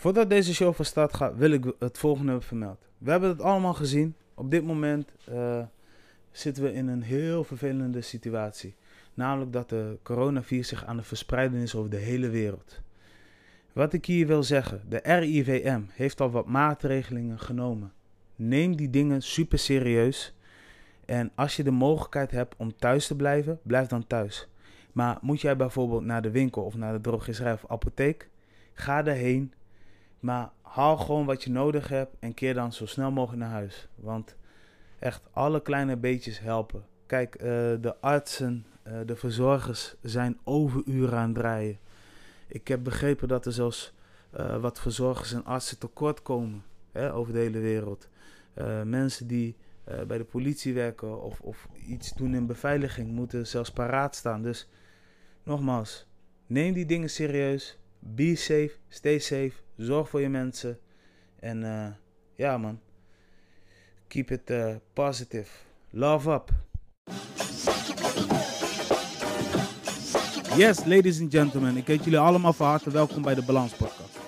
Voordat deze show van start gaat, wil ik het volgende vermelden. We hebben het allemaal gezien. Op dit moment uh, zitten we in een heel vervelende situatie. Namelijk dat de coronavirus zich aan het verspreiden is over de hele wereld. Wat ik hier wil zeggen, de RIVM heeft al wat maatregelingen genomen. Neem die dingen super serieus. En als je de mogelijkheid hebt om thuis te blijven, blijf dan thuis. Maar moet jij bijvoorbeeld naar de winkel of naar de drogisterij of apotheek, ga erheen. Maar haal gewoon wat je nodig hebt en keer dan zo snel mogelijk naar huis. Want echt alle kleine beetjes helpen. Kijk, uh, de artsen, uh, de verzorgers zijn overuren aan het draaien. Ik heb begrepen dat er zelfs uh, wat verzorgers en artsen tekort komen hè, over de hele wereld. mensen die bij de politie werken of, of iets doen in beveiliging moeten zelfs paraat staan. Dus nogmaals, neem die dingen serieus. Be safe, stay safe, zorg voor je mensen. En ja man, keep it uh, positive. Love up. Yes, ladies and gentlemen, ik heet jullie allemaal van harte welkom bij de Balans Podcast.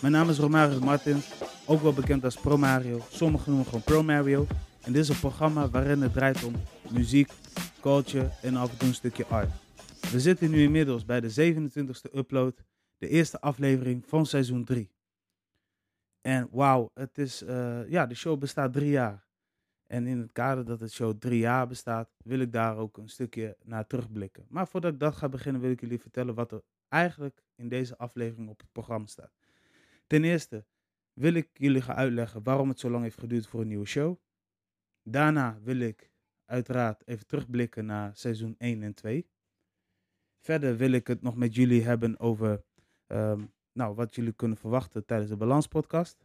Mijn naam is Romario Martins, ook wel bekend als Pro Mario. Sommigen noemen gewoon Pro Mario. En dit is een programma waarin het draait om muziek, culture en af en toe een stukje art. We zitten nu inmiddels bij de 27e upload, de eerste aflevering van seizoen 3. En wauw, het is, uh, ja, de show bestaat drie jaar. En in het kader dat het show drie jaar bestaat, wil ik daar ook een stukje naar terugblikken. Maar voordat ik dat ga beginnen, wil ik jullie vertellen wat er eigenlijk in deze aflevering op het programma staat. Ten eerste wil ik jullie gaan uitleggen waarom het zo lang heeft geduurd voor een nieuwe show. Daarna wil ik uiteraard even terugblikken naar seizoen 1 en 2. Verder wil ik het nog met jullie hebben over um, nou, wat jullie kunnen verwachten tijdens de Balanspodcast.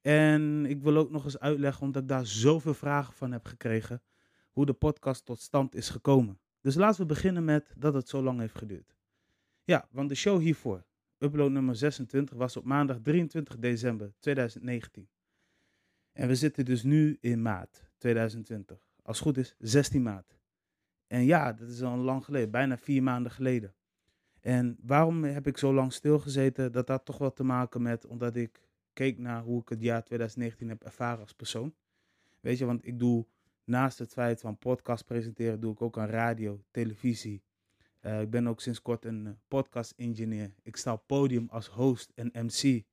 En ik wil ook nog eens uitleggen, omdat ik daar zoveel vragen van heb gekregen, hoe de podcast tot stand is gekomen. Dus laten we beginnen met dat het zo lang heeft geduurd. Ja, want de show hiervoor, upload nummer 26, was op maandag 23 december 2019. En we zitten dus nu in maart 2020. Als het goed is, 16 maart. En ja, dat is al lang geleden, bijna vier maanden geleden. En waarom heb ik zo lang stilgezeten? Dat had toch wel te maken met omdat ik keek naar hoe ik het jaar 2019 heb ervaren als persoon. Weet je, want ik doe naast het feit van podcast presenteren, doe ik ook aan radio, televisie. Uh, ik ben ook sinds kort een uh, podcast engineer. Ik sta op podium als host en MC.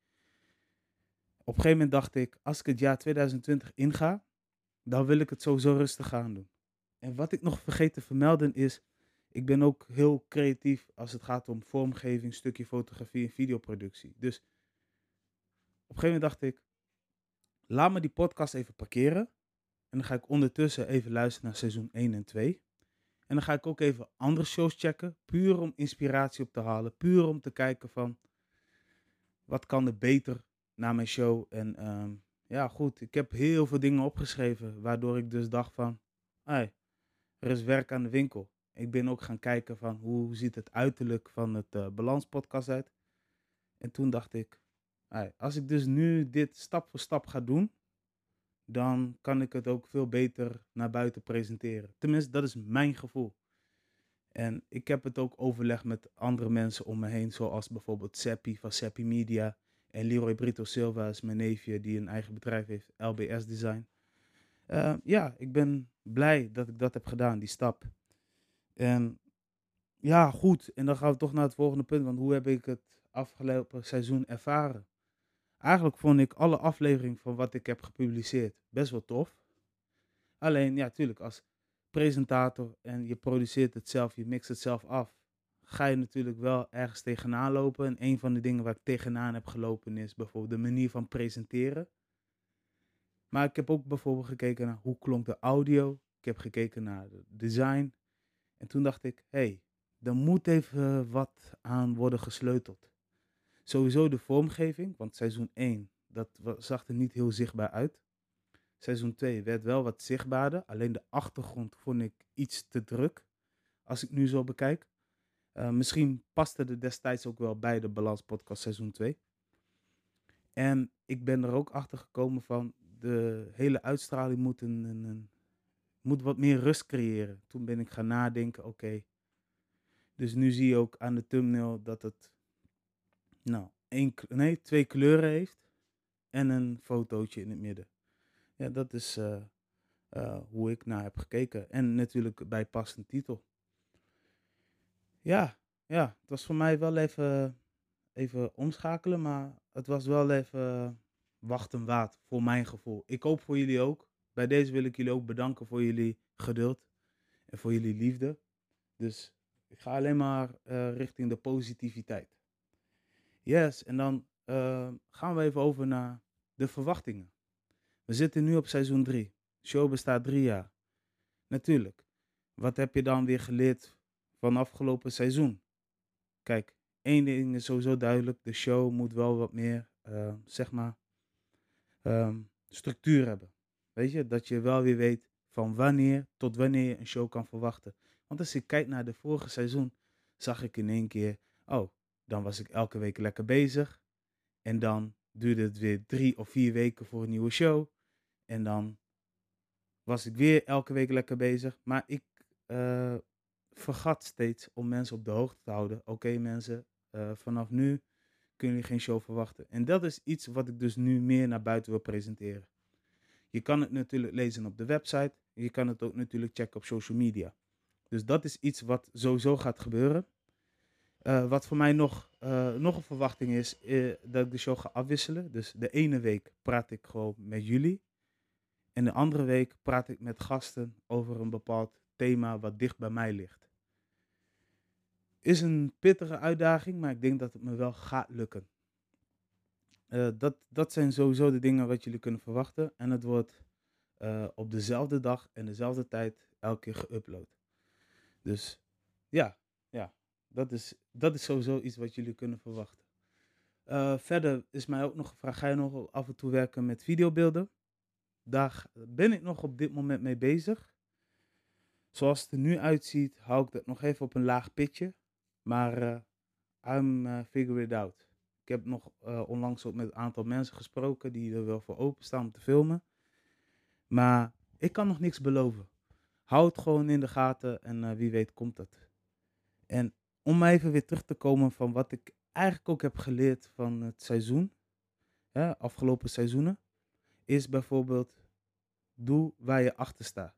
Op een gegeven moment dacht ik, als ik het jaar 2020 inga, dan wil ik het sowieso rustig gaan doen. En wat ik nog vergeet te vermelden is, ik ben ook heel creatief als het gaat om vormgeving, stukje fotografie en videoproductie. Dus op een gegeven moment dacht ik, laat me die podcast even parkeren. En dan ga ik ondertussen even luisteren naar seizoen 1 en 2. En dan ga ik ook even andere shows checken, puur om inspiratie op te halen. Puur om te kijken van, wat kan er beter na mijn show. En um, ja, goed, ik heb heel veel dingen opgeschreven, waardoor ik dus dacht van, hey, er is werk aan de winkel. Ik ben ook gaan kijken van hoe ziet het uiterlijk van het uh, balanspodcast uit. En toen dacht ik, als ik dus nu dit stap voor stap ga doen, dan kan ik het ook veel beter naar buiten presenteren. Tenminste, dat is mijn gevoel. En ik heb het ook overlegd met andere mensen om me heen, zoals bijvoorbeeld Seppi van Seppi Media. En Leroy Brito Silva is mijn neefje die een eigen bedrijf heeft, LBS Design. Uh, ja, ik ben blij dat ik dat heb gedaan, die stap. En ja, goed. En dan gaan we toch naar het volgende punt. Want hoe heb ik het afgelopen seizoen ervaren? Eigenlijk vond ik alle afleveringen van wat ik heb gepubliceerd best wel tof. Alleen, ja, tuurlijk, als presentator en je produceert het zelf, je mixt het zelf af, ga je natuurlijk wel ergens tegenaan lopen. En een van de dingen waar ik tegenaan heb gelopen is bijvoorbeeld de manier van presenteren. Maar ik heb ook bijvoorbeeld gekeken naar hoe klonk de audio. Ik heb gekeken naar het design. En toen dacht ik, hé, hey, er moet even wat aan worden gesleuteld. Sowieso de vormgeving, want seizoen 1, dat zag er niet heel zichtbaar uit. Seizoen 2 werd wel wat zichtbaarder, alleen de achtergrond vond ik iets te druk, als ik nu zo bekijk. Uh, misschien paste er destijds ook wel bij de Balans Podcast seizoen 2. En ik ben er ook achter gekomen van de hele uitstraling moet, een, een, moet wat meer rust creëren. Toen ben ik gaan nadenken, oké. Dus nu zie je ook aan de thumbnail dat het nou, één, nee, twee kleuren heeft en een fotootje in het midden. Ja, dat is eh, eh, hoe ik naar heb gekeken. En natuurlijk bijpassend titel. Ja, ja, het was voor mij wel even, even omschakelen, maar het was wel even wachten waard voor mijn gevoel. Ik hoop voor jullie ook. Bij deze wil ik jullie ook bedanken voor jullie geduld en voor jullie liefde. Dus ik ga alleen maar eh, richting de positiviteit. Yes, en dan uh, gaan we even over naar de verwachtingen. We zitten nu op seizoen 3. De show bestaat drie jaar. Natuurlijk, wat heb je dan weer geleerd van afgelopen seizoen? Kijk, één ding is sowieso duidelijk. De show moet wel wat meer, uh, zeg maar, um, structuur hebben. Weet je, dat je wel weer weet van wanneer tot wanneer je een show kan verwachten. Want als ik kijk naar de vorige seizoen, zag ik in één keer, oh, dan was ik elke week lekker bezig. En dan duurde het weer drie of vier weken voor een nieuwe show. En dan was ik weer elke week lekker bezig. Maar ik uh, vergat steeds om mensen op de hoogte te houden. Oké mensen, uh, vanaf nu kunnen jullie geen show verwachten. En dat is iets wat ik dus nu meer naar buiten wil presenteren. Je kan het natuurlijk lezen op de website. Je kan het ook natuurlijk checken op social media. Dus dat is iets wat sowieso gaat gebeuren. Uh, wat voor mij nog, uh, nog een verwachting is, uh, dat ik de show ga afwisselen. Dus de ene week praat ik gewoon met jullie. En de andere week praat ik met gasten over een bepaald thema wat dicht bij mij ligt. Is een pittige uitdaging, maar ik denk dat het me wel gaat lukken. Dat, dat zijn sowieso de dingen wat jullie kunnen verwachten. En het wordt op dezelfde dag en dezelfde tijd elke keer geüpload. Dus ja, ja dat, is, dat is sowieso iets wat jullie kunnen verwachten. Uh, verder is mij ook nog gevraagd, ga je nog af en toe werken met videobeelden? Daar ben ik nog op dit moment mee bezig. Zoals het er nu uitziet, hou ik dat nog even op een laag pitje. Maar I'm figure it out. Ik heb nog onlangs ook met een aantal mensen gesproken die er wel voor openstaan om te filmen. Maar ik kan nog niks beloven. Houd gewoon in de gaten en uh, wie weet komt dat. En om even weer terug te komen van wat ik eigenlijk ook heb geleerd van het seizoen, hè, afgelopen seizoenen, is bijvoorbeeld doe waar je achter staat.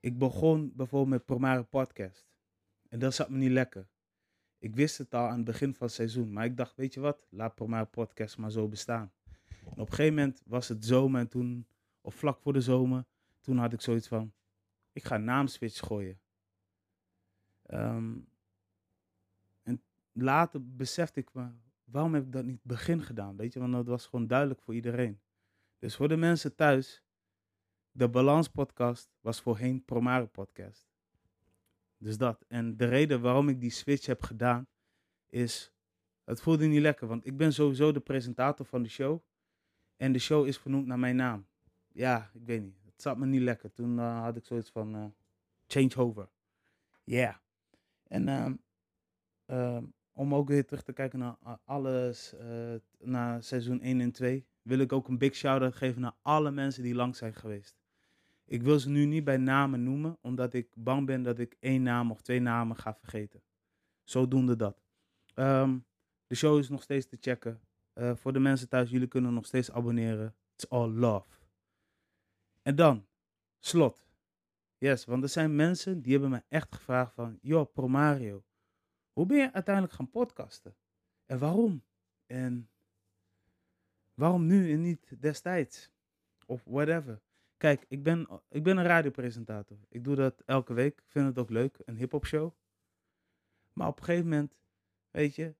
Ik begon bijvoorbeeld met Promare Podcast. En dat zat me niet lekker. Ik wist het al aan het begin van het seizoen. Maar ik dacht, weet je wat, laat Promare Podcast maar zo bestaan. En op een gegeven moment was het zomer en toen, of vlak voor de zomer, toen had ik zoiets van, ik ga naamswitch gooien. Um, en later besefte ik me, waarom heb ik dat niet begin gedaan? Weet je, want dat was gewoon duidelijk voor iedereen. Dus voor de mensen thuis, de Balans Podcast was voorheen Promare Podcast. Dus dat. En de reden waarom ik die switch heb gedaan, is, het voelde niet lekker. Want ik ben sowieso de presentator van de show. En de show is vernoemd naar mijn naam. Ja, ik weet niet het zat me niet lekker. Toen uh, had ik zoiets van uh, change over. Yeah. En uh, uh, om ook weer terug te kijken naar alles, uh, naar seizoen 1 en 2, wil ik ook een big shout-out geven naar alle mensen die lang zijn geweest. Ik wil ze nu niet bij namen noemen, omdat ik bang ben dat ik één naam of twee namen ga vergeten. Zodoende dat. Um, de show is nog steeds te checken. Uh, voor de mensen thuis, jullie kunnen nog steeds abonneren. It's all love. En dan, slot. Yes, want er zijn mensen die hebben me echt gevraagd van, joh, Promario, hoe ben je uiteindelijk gaan podcasten? En waarom? En waarom nu en niet destijds? Of whatever. Kijk, ik ben, ik ben een radiopresentator. Ik doe dat elke week. Ik vind het ook leuk, een hip-hop show. Maar op een gegeven moment, weet je,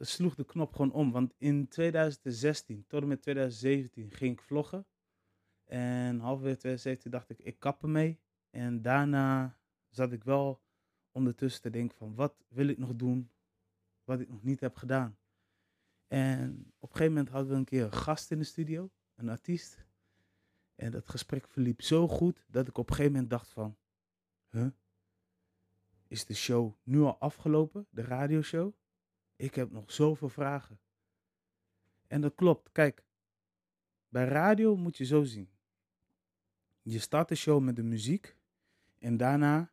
sloeg de knop gewoon om. Want in 2016 tot en met 2017 ging ik vloggen. En halverwege 2017 dacht ik, ik kap ermee. En daarna zat ik wel ondertussen te denken van, wat wil ik nog doen wat ik nog niet heb gedaan. En op een gegeven moment hadden we een keer een gast in de studio, een artiest. En dat gesprek verliep zo goed dat ik op een gegeven moment dacht van, huh? Is de show nu al afgelopen, de radioshow? Ik heb nog zoveel vragen. En dat klopt, kijk, bij radio moet je zo zien. Je start de show met de muziek en daarna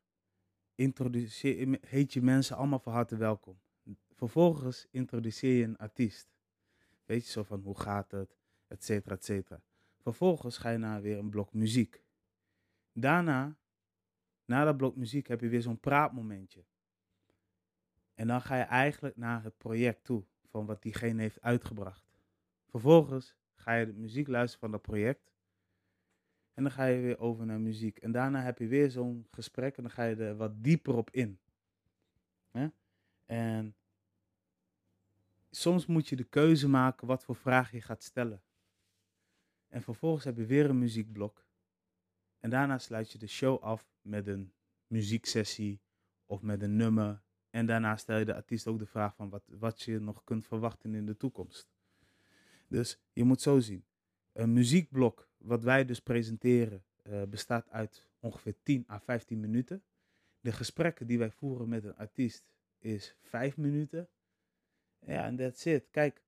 introduceer, heet je mensen allemaal van harte welkom. Vervolgens introduceer je een artiest. Weet je zo van hoe gaat het, et cetera, et cetera. Vervolgens ga je naar weer een blok muziek. Daarna, na dat blok muziek, heb je weer zo'n praatmomentje. En dan ga je eigenlijk naar het project toe, van wat diegene heeft uitgebracht. Vervolgens ga je de muziek luisteren van dat project. En dan ga je weer over naar muziek. En daarna heb je weer zo'n gesprek en dan ga je er wat dieper op in. En soms moet je de keuze maken wat voor vraag je gaat stellen. En vervolgens heb je weer een muziekblok. En daarna sluit je de show af met een muzieksessie of met een nummer. En daarna stel je de artiest ook de vraag van wat, wat je nog kunt verwachten in de toekomst. Dus je moet zo zien. Een muziekblok, wat wij dus presenteren, uh, bestaat uit ongeveer 10 à 15 minuten. De gesprekken die wij voeren met een artiest is 5 minuten. Ja, en that's it. Kijk,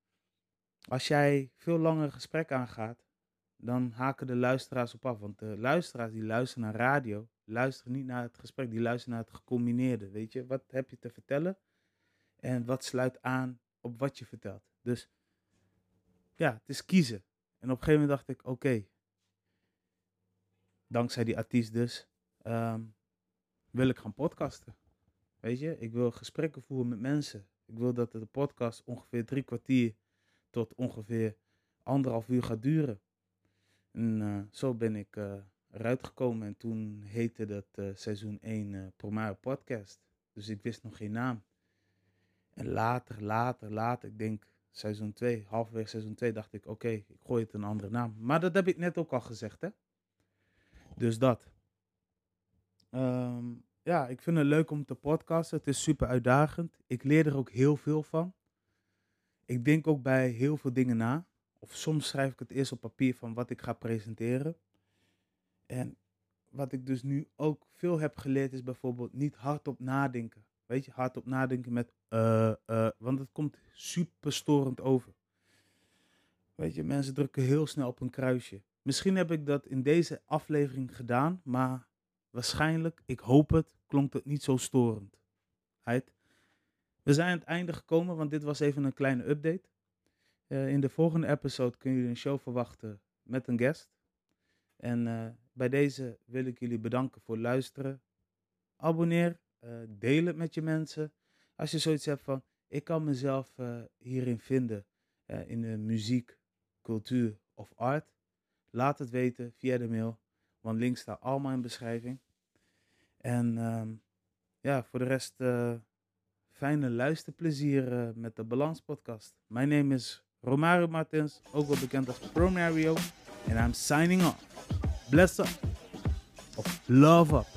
als jij veel langer gesprek aangaat, dan haken de luisteraars op af. Want de luisteraars die luisteren naar radio, luisteren niet naar het gesprek, die luisteren naar het gecombineerde. Weet je, wat heb je te vertellen? En wat sluit aan op wat je vertelt. Dus ja, het is kiezen. En op een gegeven moment dacht ik, oké, dankzij die artiest dus, ehm, wil ik gaan podcasten. Weet je, ik wil gesprekken voeren met mensen. Ik wil dat de podcast ongeveer drie kwartier tot ongeveer anderhalf uur gaat duren. En uh, zo ben ik uh, eruit gekomen en toen heette dat uh, seizoen 1 Promario Podcast. Dus ik wist nog geen naam. En later, later, later, ik denk seizoen 2, halverwege seizoen 2, dacht ik: oké, ik gooi het een andere naam. Maar dat heb ik net ook al gezegd, hè? Dus dat. Um, ja, ik vind het leuk om te podcasten. Het is super uitdagend. Ik leer er ook heel veel van. Ik denk ook bij heel veel dingen na. Of soms schrijf ik het eerst op papier van wat ik ga presenteren. En wat ik dus nu ook veel heb geleerd is bijvoorbeeld niet hardop nadenken. Weet je, hardop nadenken met uh, uh, want het komt super storend over. Weet je, mensen drukken heel snel op een kruisje. Misschien heb ik dat in deze aflevering gedaan, maar waarschijnlijk, ik hoop het, klonk het niet zo storend. We zijn aan het einde gekomen, want dit was even een kleine update. Uh, in de volgende episode kun je een show verwachten met een guest. En uh, bij deze wil ik jullie bedanken voor luisteren. Abonneer, uh, deel het met je mensen. Als je zoiets hebt van, ik kan mezelf hierin vinden, in de muziek, cultuur of art. Laat het weten via de mail, want links staan allemaal in de beschrijving. En um, ja, voor de rest fijne luisterplezier met de Balans podcast. Mijn naam is Romario Martins, bekend als Promario. And I'm signing off. Bless up. Of love up.